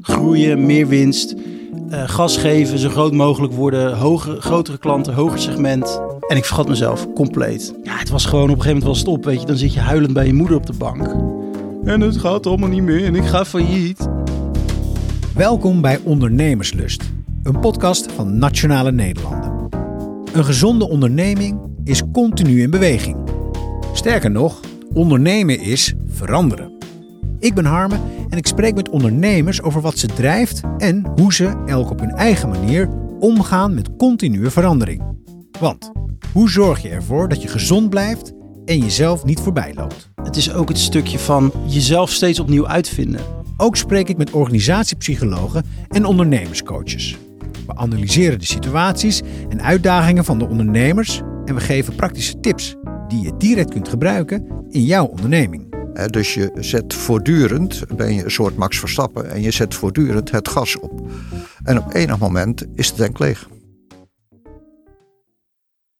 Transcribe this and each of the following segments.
Groeien, meer winst, uh, gas geven, zo groot mogelijk worden, hogere, grotere klanten, hoger segment. En ik vergat mezelf compleet. Ja, het was gewoon op een gegeven moment wel stop, weet je. Dan zit je huilend bij je moeder op de bank. En het gaat allemaal niet meer en ik ga failliet. Welkom bij Ondernemerslust, een podcast van Nationale Nederlanden. Een gezonde onderneming is continu in beweging. Sterker nog, ondernemen is veranderen. Ik ben Harme en ik spreek met ondernemers over wat ze drijft en hoe ze, elk op hun eigen manier, omgaan met continue verandering. Want hoe zorg je ervoor dat je gezond blijft en jezelf niet voorbij loopt? Het is ook het stukje van jezelf steeds opnieuw uitvinden. Ook spreek ik met organisatiepsychologen en ondernemerscoaches. We analyseren de situaties en uitdagingen van de ondernemers en we geven praktische tips die je direct kunt gebruiken in jouw onderneming. Dus je zet voortdurend, ben je een soort Max Verstappen, en je zet voortdurend het gas op. En op enig moment is de tank leeg.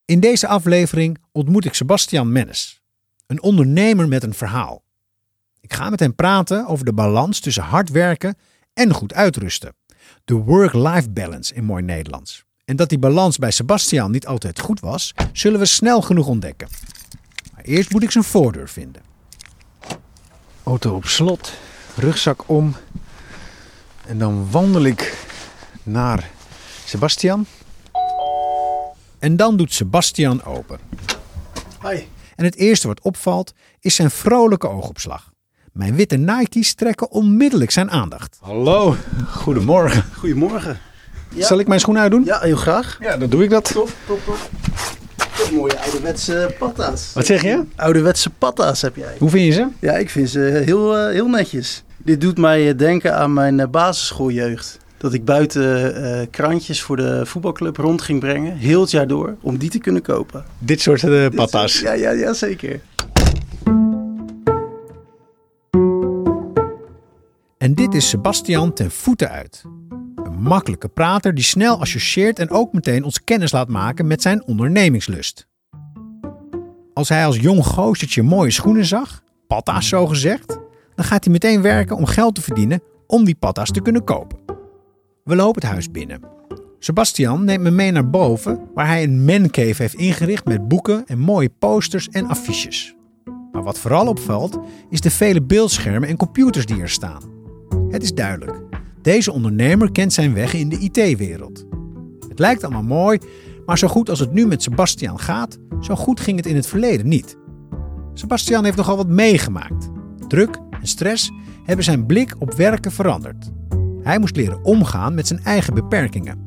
In deze aflevering ontmoet ik Sebastian Mennes, een ondernemer met een verhaal. Ik ga met hem praten over de balans tussen hard werken en goed uitrusten. De work-life balance in mooi Nederlands. En dat die balans bij Sebastian niet altijd goed was, zullen we snel genoeg ontdekken. Maar eerst moet ik zijn voordeur vinden. Auto op slot, rugzak om. En dan wandel ik naar Sebastian. En dan doet Sebastian open. Hoi. En het eerste wat opvalt is zijn vrolijke oogopslag. Mijn witte Nike's trekken onmiddellijk zijn aandacht. Hallo, goedemorgen. Goedemorgen. Ja. Zal ik mijn schoenen uitdoen? Ja, heel graag. Ja, dan doe ik dat. Tof, tof, tof. Wat mooie ouderwetse patta's. Wat zeg je? Ouderwetse patta's heb jij. Hoe vind je ze? Ja, ik vind ze heel, uh, heel netjes. Dit doet mij uh, denken aan mijn basisschooljeugd. Dat ik buiten krantjes voor de voetbalclub rond ging brengen, heel het jaar door, om die te kunnen kopen. Dit soort uh, patta's? Ja, ja, ja, zeker. En dit is Sebastian ten voeten uit. Makkelijke prater die snel associeert en ook meteen ons kennis laat maken met zijn ondernemingslust. Als hij als jong gozertje mooie schoenen zag, patta's zo gezegd, dan gaat hij meteen werken om geld te verdienen om die patta's te kunnen kopen. We lopen het huis binnen. Sebastian neemt me mee naar boven, waar hij een mancave heeft ingericht met boeken en mooie posters en affiches. Maar wat vooral opvalt, is de vele beeldschermen en computers die er staan. Het is duidelijk. Deze ondernemer kent zijn weg in de IT-wereld. Het lijkt allemaal mooi, maar zo goed als het nu met Sebastian gaat, zo goed ging het in het verleden niet. Sebastian heeft nogal wat meegemaakt. Druk en stress hebben zijn blik op werken veranderd. Hij moest leren omgaan met zijn eigen beperkingen.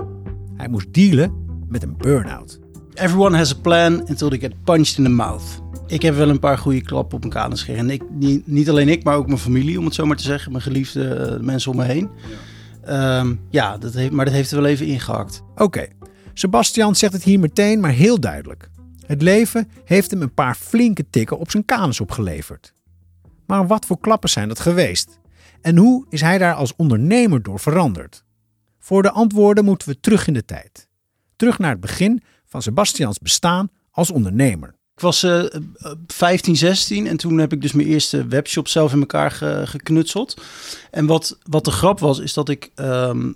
Hij moest dealen met een burn-out. Everyone has a plan until they get punched in the mouth. Ik heb wel een paar goede klappen op mijn kanus gekregen. En ik, niet, niet alleen ik, maar ook mijn familie, om het zo maar te zeggen. Mijn geliefde mensen om me heen. Ja, um, ja dat heeft, maar dat heeft er wel even ingehakt. Oké, okay. Sebastian zegt het hier meteen, maar heel duidelijk. Het leven heeft hem een paar flinke tikken op zijn kanus opgeleverd. Maar wat voor klappen zijn dat geweest? En hoe is hij daar als ondernemer door veranderd? Voor de antwoorden moeten we terug in de tijd. Terug naar het begin van Sebastians bestaan als ondernemer. Ik was uh, 15, 16 en toen heb ik dus mijn eerste webshop zelf in elkaar ge, geknutseld. En wat, wat de grap was, is dat ik um,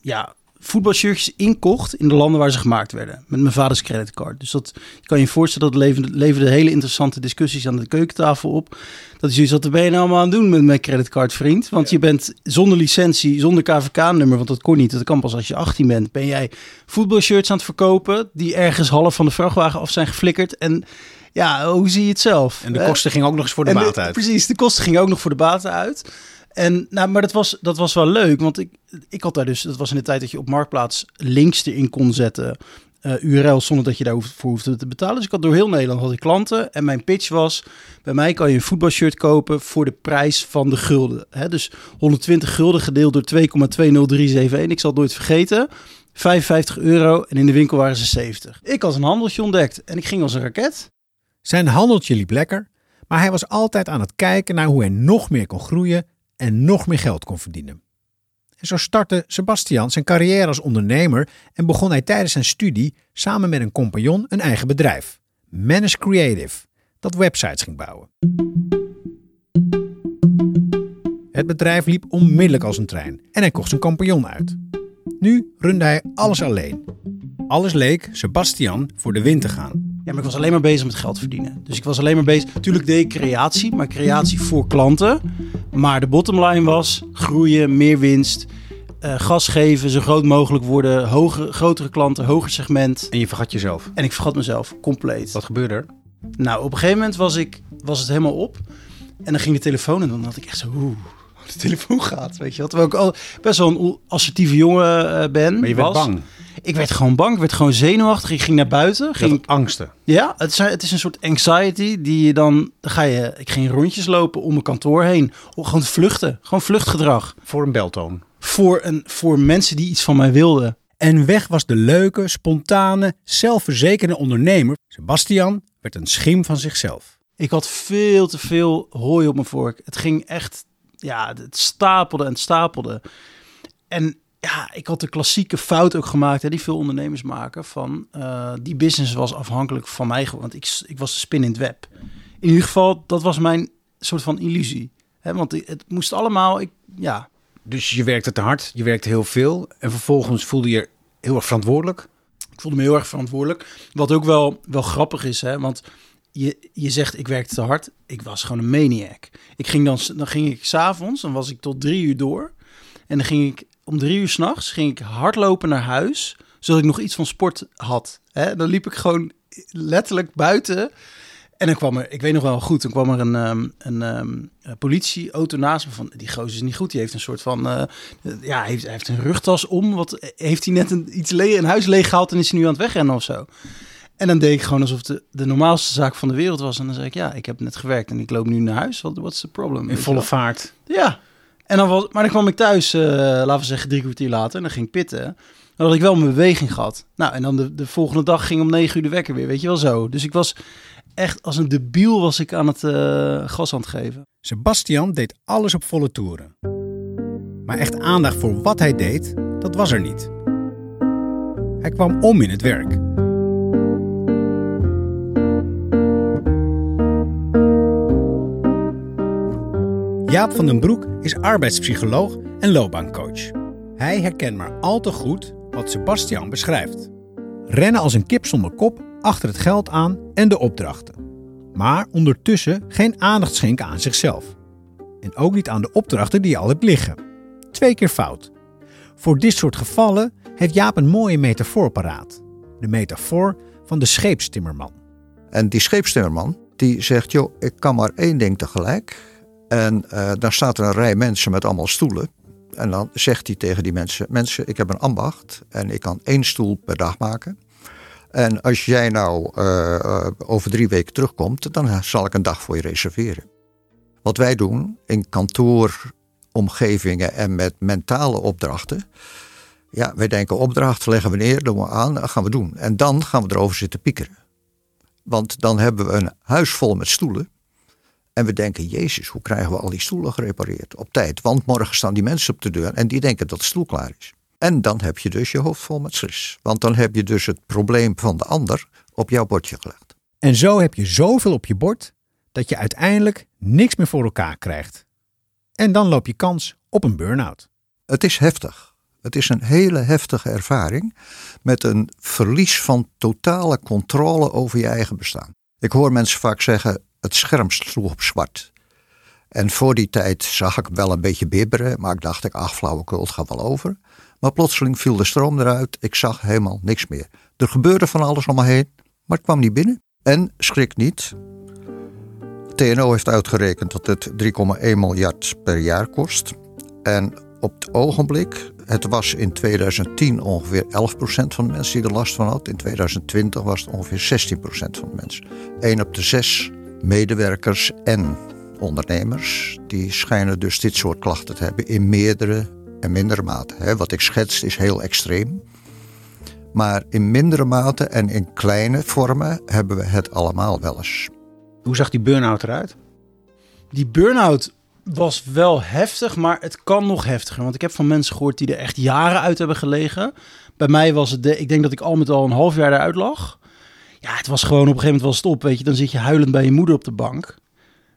ja, voetbalshirtjes inkocht in de landen waar ze gemaakt werden. Met mijn vaders creditcard. Dus dat je kan je voorstellen, dat leverde, leverde hele interessante discussies aan de keukentafel op. Dat is zoiets, wat ben je nou allemaal aan het doen met mijn creditcard vriend? Want ja. je bent zonder licentie, zonder KVK-nummer, want dat kon niet. Dat kan pas als je 18 bent. Ben jij voetbalshirts aan het verkopen die ergens half van de vrachtwagen af zijn geflikkerd en... Ja, hoe zie je het zelf? En de kosten gingen ook nog eens voor de baten uit. Precies, de kosten gingen ook nog voor de baten uit. En, nou, maar dat was, dat was wel leuk, want ik, ik had daar dus, dat was in de tijd dat je op Marktplaats links erin kon zetten, uh, URL zonder dat je daarvoor hoefde te betalen. Dus ik had door heel Nederland had ik klanten en mijn pitch was, bij mij kan je een voetbalshirt kopen voor de prijs van de gulden. Hè? Dus 120 gulden gedeeld door 2,20371, ik zal het nooit vergeten. 55 euro en in de winkel waren ze 70. Ik had een handeltje ontdekt en ik ging als een raket. Zijn handeltje liep lekker, maar hij was altijd aan het kijken naar hoe hij nog meer kon groeien en nog meer geld kon verdienen. En zo startte Sebastian zijn carrière als ondernemer en begon hij tijdens zijn studie samen met een compagnon een eigen bedrijf, Manage Creative, dat websites ging bouwen. Het bedrijf liep onmiddellijk als een trein en hij kocht zijn compagnon uit. Nu runde hij alles alleen. Alles leek Sebastian voor de wind te gaan. Ja, maar ik was alleen maar bezig met geld verdienen. Dus ik was alleen maar bezig. Natuurlijk deed ik creatie, maar creatie voor klanten. Maar de bottomline was groeien, meer winst, eh, gas geven, zo groot mogelijk worden, hoger, grotere klanten, hoger segment. En je vergat jezelf. En ik vergat mezelf compleet. Wat gebeurde er? Nou, op een gegeven moment was, ik, was het helemaal op. En dan ging de telefoon en dan had ik echt zo... Oeh, de telefoon gaat, weet je wel. Terwijl ik al best wel een assertieve jongen uh, ben. Maar je werd was. bang. Ik werd gewoon bang, ik werd gewoon zenuwachtig. Ik ging naar buiten. Ging, angsten. ja, het is, het is een soort anxiety die je dan... dan ga je, ik ging rondjes lopen om mijn kantoor heen. Gewoon te vluchten. Gewoon vluchtgedrag. Voor een beltoon. Voor, een, voor mensen die iets van mij wilden. En weg was de leuke, spontane, zelfverzekerde ondernemer. Sebastian werd een schim van zichzelf. Ik had veel te veel hooi op mijn vork. Het ging echt, ja, het stapelde en stapelde. En ja, ik had de klassieke fout ook gemaakt, hè, die veel ondernemers maken. Van eh, die business was afhankelijk van mij, gewoon, want ik, ik was de spin in het web. In ieder geval, dat was mijn soort van illusie. Hè, want het moest allemaal, ik, ja, Dus je werkte te hard, je werkte heel veel. En vervolgens voelde je je heel erg verantwoordelijk. ik voelde me heel erg verantwoordelijk. Wat ook wel, wel grappig is, hè, want je, je zegt ik werkte te hard. Ik was gewoon een maniac. Ik ging dan, dan ging ik s'avonds, dan was ik tot drie uur door. En dan ging ik om drie uur s'nachts ging ik hardlopen naar huis, zodat ik nog iets van sport had. Hè? Dan liep ik gewoon letterlijk buiten. En dan kwam er, ik weet nog wel goed, toen kwam er een, ehm, een, ehm, een politieauto naast me van, die gozer is niet goed. Die heeft een soort van, eh, ja, hij heeft, hij heeft een rugtas om. Wat heeft hij net een, iets le een huis leeggehaald en is hij nu aan het wegrennen of zo? En dan deed ik gewoon alsof het de, de normaalste zaak van de wereld was. En dan zei ik, ja, ik heb net gewerkt en ik loop nu naar huis. Wat what's the problem? In volle vaart. Ja. En dan was, maar dan kwam ik thuis, eh, laten we zeggen drie kwartier later. En dan ging pitten. Dan had ik wel mijn beweging gehad. Nou, en dan de, de volgende dag ging om negen uur de wekker weer. Weet je wel zo. Dus ik was echt als een debiel was ik aan het eh, gas aan geven. Sebastian deed alles op volle toeren. Maar echt aandacht voor wat hij deed, dat was er niet. Hij kwam om in het werk. Jaap van den Broek is arbeidspsycholoog en loopbaancoach. Hij herkent maar al te goed wat Sebastian beschrijft. Rennen als een kip zonder kop achter het geld aan en de opdrachten. Maar ondertussen geen aandacht schenken aan zichzelf. En ook niet aan de opdrachten die al hebt liggen. Twee keer fout. Voor dit soort gevallen heeft Jaap een mooie metafoor paraat. De metafoor van de scheepstimmerman. En die scheepstimmerman, die zegt, joh, ik kan maar één ding tegelijk. En eh, dan staat er een rij mensen met allemaal stoelen. En dan zegt hij tegen die mensen, mensen, ik heb een ambacht en ik kan één stoel per dag maken. En als jij nou eh, over drie weken terugkomt, dan zal ik een dag voor je reserveren. Wat wij doen in kantooromgevingen en met mentale opdrachten. Ja, wij denken opdracht, leggen we neer, doen we aan, dat gaan we doen. En dan gaan we erover zitten piekeren. Want dan hebben we een huis vol met stoelen. En we denken, Jezus, hoe krijgen we al die stoelen gerepareerd op tijd? Want morgen staan die mensen op de deur en die denken dat de stoel klaar is. En dan heb je dus je hoofd vol met stress. Want dan heb je dus het probleem van de ander op jouw bordje gelegd. En zo heb je zoveel op je bord dat je uiteindelijk niks meer voor elkaar krijgt. En dan loop je kans op een burn-out. Het is heftig. Het is een hele heftige ervaring met een verlies van totale controle over je eigen bestaan. Ik hoor mensen vaak zeggen, het scherm sloeg op zwart. En voor die tijd zag ik wel een beetje bibberen, maar ik dacht ik, ach flauwekul, het gaat wel over. Maar plotseling viel de stroom eruit, ik zag helemaal niks meer. Er gebeurde van alles om me heen, maar het kwam niet binnen. En schrik niet, TNO heeft uitgerekend dat het 3,1 miljard per jaar kost. En op het ogenblik, het was in 2010 ongeveer 11% van de mensen die er last van had. In 2020 was het ongeveer 16% van de mensen. 1 op de 6 medewerkers en ondernemers, die schijnen dus dit soort klachten te hebben in meerdere en mindere mate. Hè. Wat ik schets is heel extreem. Maar in mindere mate en in kleine vormen hebben we het allemaal wel eens. Hoe zag die burn-out eruit? Die burn-out was wel heftig, maar het kan nog heftiger. Want ik heb van mensen gehoord die er echt jaren uit hebben gelegen. Bij mij was het, de, ik denk dat ik al met al een half jaar eruit lag. Ja, het was gewoon op een gegeven moment was het op, weet je. Dan zit je huilend bij je moeder op de bank.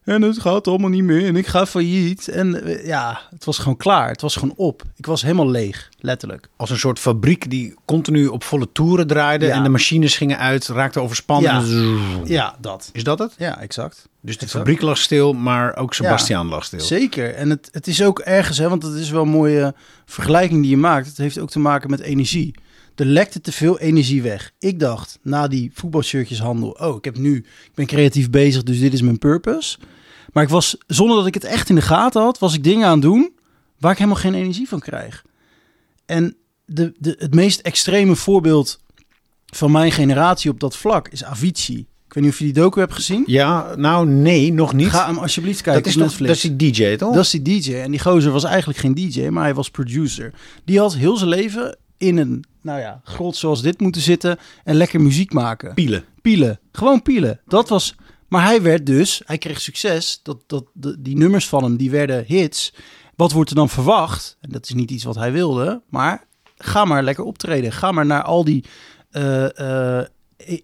En het gaat allemaal niet meer en ik ga failliet. En eh, ja, het was gewoon klaar. Het was gewoon op. Ik was helemaal leeg, letterlijk. Als een soort fabriek die continu op volle toeren draaide Ja. en de machines gingen uit, raakte overspannen. Ja. Ja, dat. Is dat het? Ja, exact. Dus de Exact. fabriek lag stil, maar ook Sebastian lag stil. Zeker. En het, het is ook ergens, hè, want het is wel een mooie vergelijking die je maakt. Het heeft ook te maken met energie. Er lekte te veel energie weg. Ik dacht na die voetbalshirtjeshandel, oh, ik heb nu, ik ben creatief bezig, dus dit is mijn purpose. Maar ik was, zonder dat ik het echt in de gaten had, was ik dingen aan het doen waar ik helemaal geen energie van krijg. En de, de, het meest extreme voorbeeld van mijn generatie op dat vlak is Avicii. Ik weet niet of je die docu hebt gezien. Ja, nou nee, nog niet. Ga hem alsjeblieft kijken dat is Netflix. dat is die DJ toch? Dat is die DJ. En die gozer was eigenlijk geen DJ, maar hij was producer. Die had heel zijn leven in een, nou ja, grot zoals dit moeten zitten en lekker muziek maken. pielen. Pielen. Gewoon pielen. Dat was... Maar hij werd dus, hij kreeg succes. Dat, dat, de- die nummers van hem, die werden hits. Wat wordt er dan verwacht? En dat is niet iets wat hij wilde, maar ga maar lekker optreden. Ga maar naar al die eh,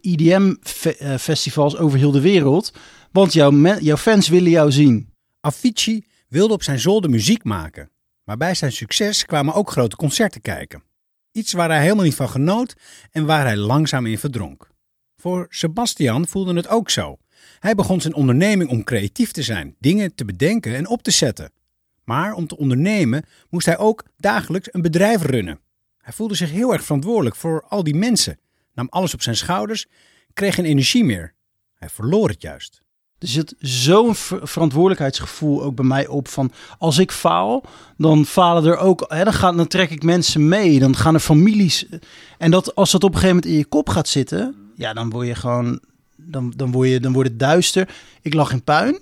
EDM-festivals over heel de wereld. Want jouw, jouw fans willen jou zien. Avicii wilde op zijn zolder muziek maken. Maar bij zijn succes kwamen ook grote concerten kijken. Iets waar hij helemaal niet van genoot en waar hij langzaam in verdronk. Voor Sebastian voelde het ook zo. Hij begon zijn onderneming om creatief te zijn, dingen te bedenken en op te zetten. Maar om te ondernemen moest hij ook dagelijks een bedrijf runnen. Hij voelde zich heel erg verantwoordelijk voor al die mensen, nam alles op zijn schouders, kreeg geen energie meer. Hij verloor het juist. Er zit zo'n ver- verantwoordelijkheidsgevoel ook bij mij op van als ik faal, dan falen er ook, hè, dan, dan trek ik mensen mee, dan gaan er families. En dat als dat op een gegeven moment in je kop gaat zitten, ja, dan word je gewoon, dan, dan, word je, dan wordt het duister. Ik lag in puin.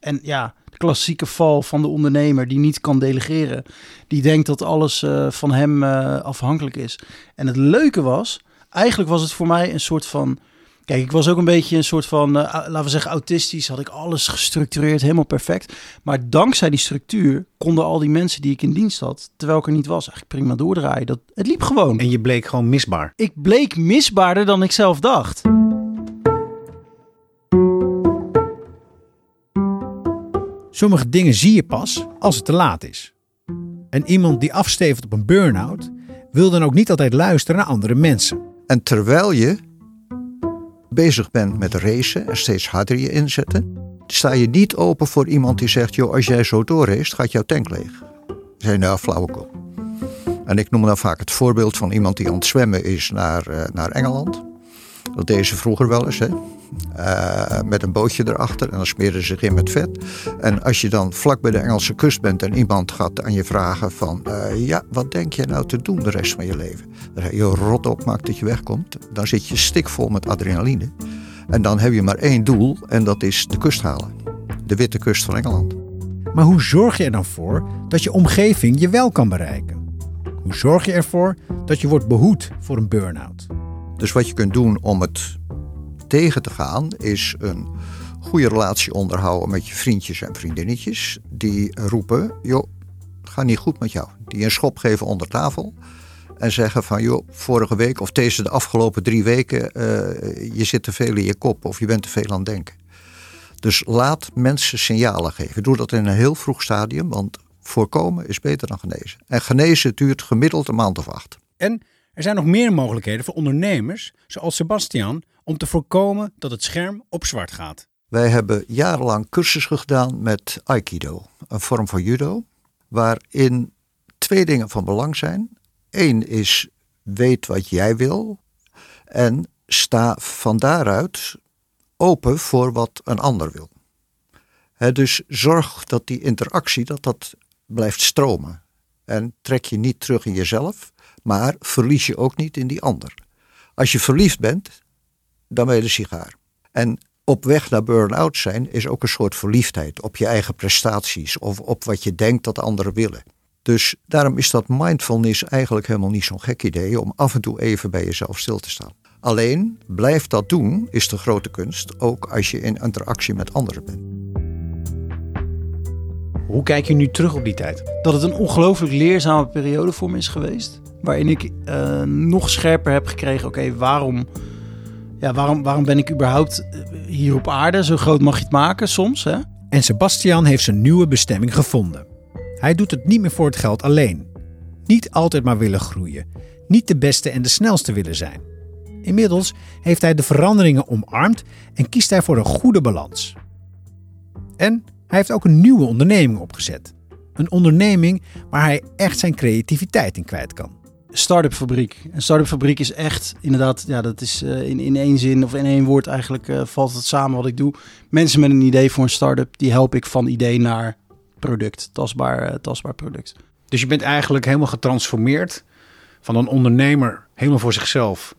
En ja, de klassieke val van de ondernemer die niet kan delegeren, die denkt dat alles eh, van hem eh, afhankelijk is. En het leuke was, eigenlijk was het voor mij een soort van Kijk, ik was ook een beetje een soort van, eh, laten we zeggen, autistisch. Had ik alles gestructureerd, helemaal perfect. Maar dankzij die structuur konden al die mensen die ik in dienst had, terwijl ik er niet was, eigenlijk prima doordraaien. Dat, het liep gewoon. En je bleek gewoon misbaar. Ik bleek misbaarder dan ik zelf dacht. Sommige dingen zie je pas als het te laat is. En iemand die afstevend op een burn-out wil dan ook niet altijd luisteren naar andere mensen. En terwijl je bezig bent met racen en steeds harder je inzetten, sta je niet open voor iemand die zegt: joh, als jij zo doorrace, gaat jouw tank leeg. Zijn nou flauwekul. En ik noem dan vaak het voorbeeld van iemand die aan het zwemmen is naar, eh, naar Engeland. Dat deden ze vroeger wel eens, hè. Eh, met een bootje erachter en dan smeren ze zich in met vet. En als je dan vlak bij de Engelse kust bent en iemand gaat aan je vragen van... eh, ja, wat denk je nou te doen de rest van je leven? Zeg je, "Joh, rot op, maak dat je wegkomt. Dan zit je stikvol met adrenaline. En dan heb je maar één doel en dat is de kust halen. De witte kust van Engeland. Maar hoe zorg je er dan voor dat je omgeving je wel kan bereiken? Hoe zorg je ervoor dat je wordt behoed voor een burn-out? Dus wat je kunt doen om het tegen te gaan, is een goede relatie onderhouden met je vriendjes en vriendinnetjes. Die roepen, joh, gaat niet goed met jou. Die een schop geven onder tafel. En zeggen van, joh, vorige week of deze de afgelopen drie weken, eh, je zit te veel in je kop of je bent te veel aan het denken. Dus laat mensen signalen geven. Doe dat in een heel vroeg stadium, want voorkomen is beter dan genezen. En genezen duurt gemiddeld een maand of acht. En er zijn nog meer mogelijkheden voor ondernemers, zoals Sebastian, om te voorkomen dat het scherm op zwart gaat. Wij hebben jarenlang cursussen gedaan met Aikido, een vorm van judo, waarin twee dingen van belang zijn. Eén is weet wat jij wil en sta van daaruit open voor wat een ander wil. Hè, dus zorg dat die interactie dat dat blijft stromen. En trek je niet terug in jezelf, maar verlies je ook niet in die ander. Als je verliefd bent, dan ben je de sigaar. En op weg naar burn-out zijn is ook een soort verliefdheid op je eigen prestaties of op wat je denkt dat anderen willen. Dus daarom is dat mindfulness eigenlijk helemaal niet zo'n gek idee om af en toe even bij jezelf stil te staan. Alleen blijf dat doen is de grote kunst, ook als je in interactie met anderen bent. Hoe kijk je nu terug op die tijd? Dat het een ongelooflijk leerzame periode voor me is geweest. Waarin ik eh, nog scherper heb gekregen, oké, waarom, ja, waarom, waarom ben ik überhaupt eh, hier op aarde? Zo groot mag je het maken soms, hè? En Sebastian heeft zijn nieuwe bestemming gevonden. Hij doet het niet meer voor het geld alleen. Niet altijd maar willen groeien. Niet de beste en de snelste willen zijn. Inmiddels heeft hij de veranderingen omarmd en kiest hij voor een goede balans. En hij heeft ook een nieuwe onderneming opgezet. Een onderneming waar hij echt zijn creativiteit in kwijt kan. Start-up fabriek. Een start-up fabriek is echt, inderdaad, ja, dat is uh, in, in één zin of in één woord eigenlijk uh, valt het samen wat ik doe. Mensen met een idee voor een start-up, die help ik van idee naar product, tastbaar, uh, tastbaar product. Dus je bent eigenlijk helemaal getransformeerd van een ondernemer helemaal voor zichzelf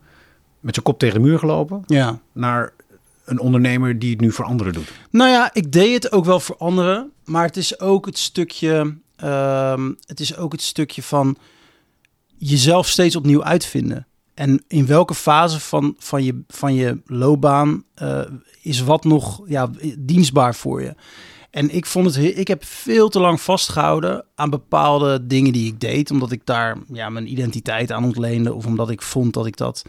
met zijn kop tegen de muur gelopen ja. naar een ondernemer die het nu voor anderen doet. Nou ja, ik deed het ook wel voor anderen, maar het is ook het stukje, um, het is ook het stukje van jezelf steeds opnieuw uitvinden. En in welke fase van, van, je, van je loopbaan uh, is wat nog ja, dienstbaar voor je? En ik vond het, ik heb veel te lang vastgehouden aan bepaalde dingen die ik deed, omdat ik daar ja, mijn identiteit aan ontleende of omdat ik vond dat ik dat,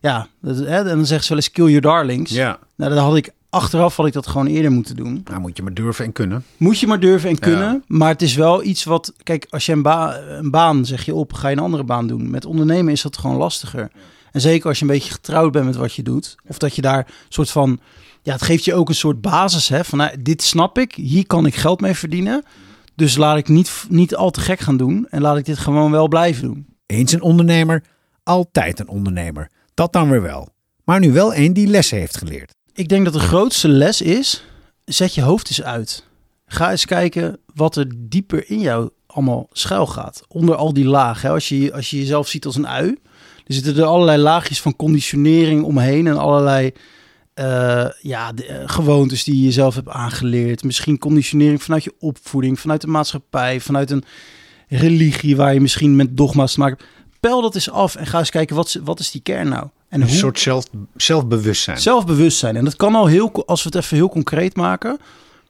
ja, dat, hè, en dan zeggen ze wel eens kill your darlings. Ja. Nou, dan had ik achteraf had ik dat gewoon eerder moeten doen. Nou, moet je maar durven en kunnen. Moet je maar durven en kunnen. Ja. Maar het is wel iets wat, kijk, als je een, ba een baan zeg je op, ga je een andere baan doen. Met ondernemen is dat gewoon lastiger. En zeker als je een beetje getrouwd bent met wat je doet, of dat je daar soort van ja, het geeft je ook een soort basis. Hè, van nou, dit snap ik, hier kan ik geld mee verdienen. Dus laat ik niet, niet al te gek gaan doen en laat ik dit gewoon wel blijven doen. Eens een ondernemer, altijd een ondernemer. Dat dan weer wel. Maar nu wel een die lessen heeft geleerd. Ik denk dat de grootste les is, zet je hoofd eens uit. Ga eens kijken wat er dieper in jou allemaal schuil gaat. Onder al die lagen. Als je, als je jezelf ziet als een ui. Er zitten er allerlei laagjes van conditionering omheen en allerlei uh, ja, de, uh, gewoontes die je jezelf hebt aangeleerd. Misschien conditionering vanuit je opvoeding, vanuit de maatschappij, vanuit een religie waar je misschien met dogma's te maken hebt. Pel dat eens af en ga eens kijken, wat, wat is die kern nou? En een hoe? soort zelf, zelfbewustzijn. Zelfbewustzijn. En dat kan al heel, als we het even heel concreet maken.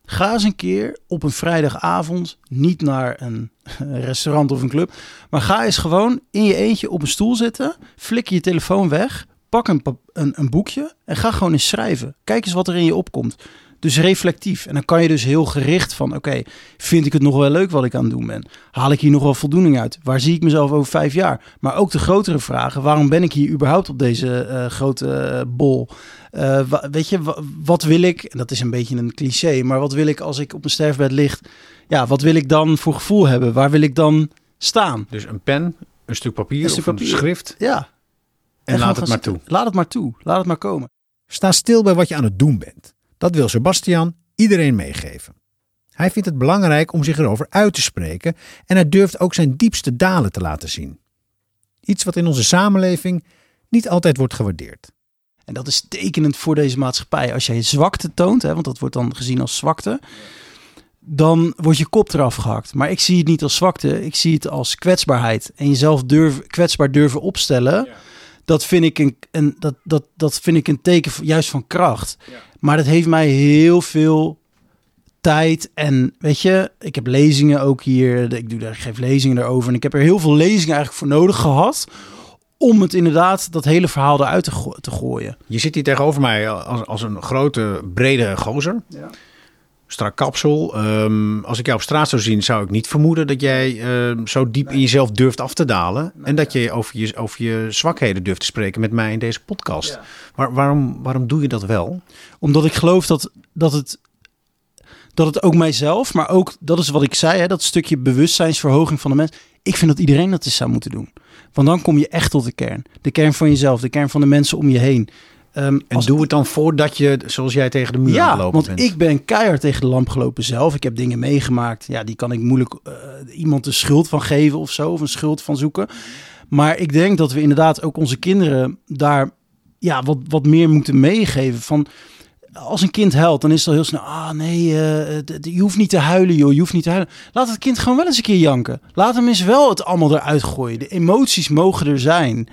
Ga eens een keer op een vrijdagavond, niet naar een restaurant of een club, maar ga eens gewoon in je eentje op een stoel zitten, flik je telefoon weg, pak een, een, een, boekje en ga gewoon eens schrijven. Kijk eens wat er in je opkomt. Dus reflectief. En dan kan je dus heel gericht van: oké, vind ik het nog wel leuk wat ik aan het doen ben? Haal ik hier nog wel voldoening uit? Waar zie ik mezelf over vijf jaar? Maar ook de grotere vragen: waarom ben ik hier überhaupt op deze uh, grote uh, bol? Uh, weet je, wat wil ik? En dat is een beetje een cliché, maar wat wil ik als ik op een sterfbed ligt? Ja, wat wil ik dan voor gevoel hebben? Waar wil ik dan staan? Dus een pen, een stuk papier een stuk of papier. een schrift. Ja, en, en laat het maar toe. Laat het maar toe. Laat het maar komen. Sta stil bij wat je aan het doen bent. Dat wil Sebastian iedereen meegeven. Hij vindt het belangrijk om zich erover uit te spreken en hij durft ook zijn diepste dalen te laten zien. Iets wat in onze samenleving niet altijd wordt gewaardeerd. En dat is tekenend voor deze maatschappij. Als jij zwakte toont, hè, want dat wordt dan gezien als zwakte, dan wordt je kop eraf gehakt. Maar ik zie het niet als zwakte, ik zie het als kwetsbaarheid. En jezelf durven, kwetsbaar durven opstellen. Ja dat vind ik een, een, dat, dat, dat vind ik een teken juist van kracht. Ja. Maar dat heeft mij heel veel tijd. En weet je, ik heb lezingen ook hier. Ik, doe, ik geef lezingen erover. En ik heb er heel veel lezingen eigenlijk voor nodig gehad. Om het inderdaad, dat hele verhaal eruit te, go te gooien. Je zit hier tegenover mij als, als een grote, brede gozer. Ja strak kapsel. Um, als ik jou op straat zou zien, zou ik niet vermoeden dat jij uh, zo diep in jezelf durft af te dalen. en dat je over, je over je zwakheden durft te spreken met mij in deze podcast. Ja. Maar waarom, waarom doe je dat wel? Omdat ik geloof dat, dat, het, dat het ook mijzelf, maar ook, dat is wat ik zei, hè, dat stukje bewustzijnsverhoging van de mens. Ik vind dat iedereen dat eens zou moeten doen. Want dan kom je echt tot de kern. De kern van jezelf, de kern van de mensen om je heen. Um, en doe het dan voordat je, zoals jij, tegen de muur ja, gelopen bent. want ik ben keihard tegen de lamp gelopen zelf. Ik heb dingen meegemaakt. Ja, die kan ik moeilijk uh, iemand de schuld van geven of zo. Of een schuld van zoeken. Maar ik denk dat we inderdaad ook onze kinderen daar ja, wat, wat meer moeten meegeven. Van, als een kind huilt, dan is het al heel snel... Ah, nee, uh, je hoeft niet te huilen, joh. Je hoeft niet te huilen. Laat het kind gewoon wel eens een keer janken. Laat hem eens wel het allemaal eruit gooien. De emoties mogen er zijn.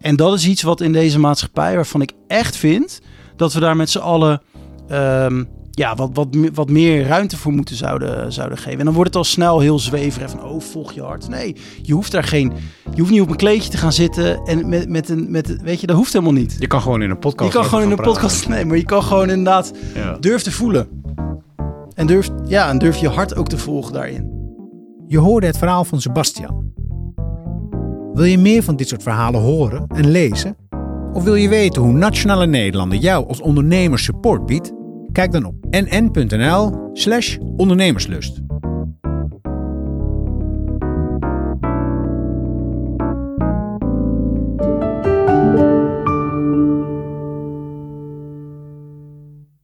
En dat is iets wat in deze maatschappij, waarvan ik echt vind dat we daar met z'n allen um, ja, wat, wat, wat meer ruimte voor moeten zouden, zouden geven. En dan wordt het al snel heel zweverig van, oh, volg je hart. Nee, je hoeft daar geen, je hoeft niet op een kleedje te gaan zitten en met, met een, met, weet je, dat hoeft helemaal niet. Je kan gewoon in een podcast. Je kan gewoon in een podcast, nee, maar je kan gewoon inderdaad ja. durf te voelen. En durf, ja, en durf je hart ook te volgen daarin. Je hoorde het verhaal van Sebastian. Wil je meer van dit soort verhalen horen en lezen? Of wil je weten hoe Nationale Nederlanden jou als ondernemer support biedt? Kijk dan op nn.nl/slash ondernemerslust.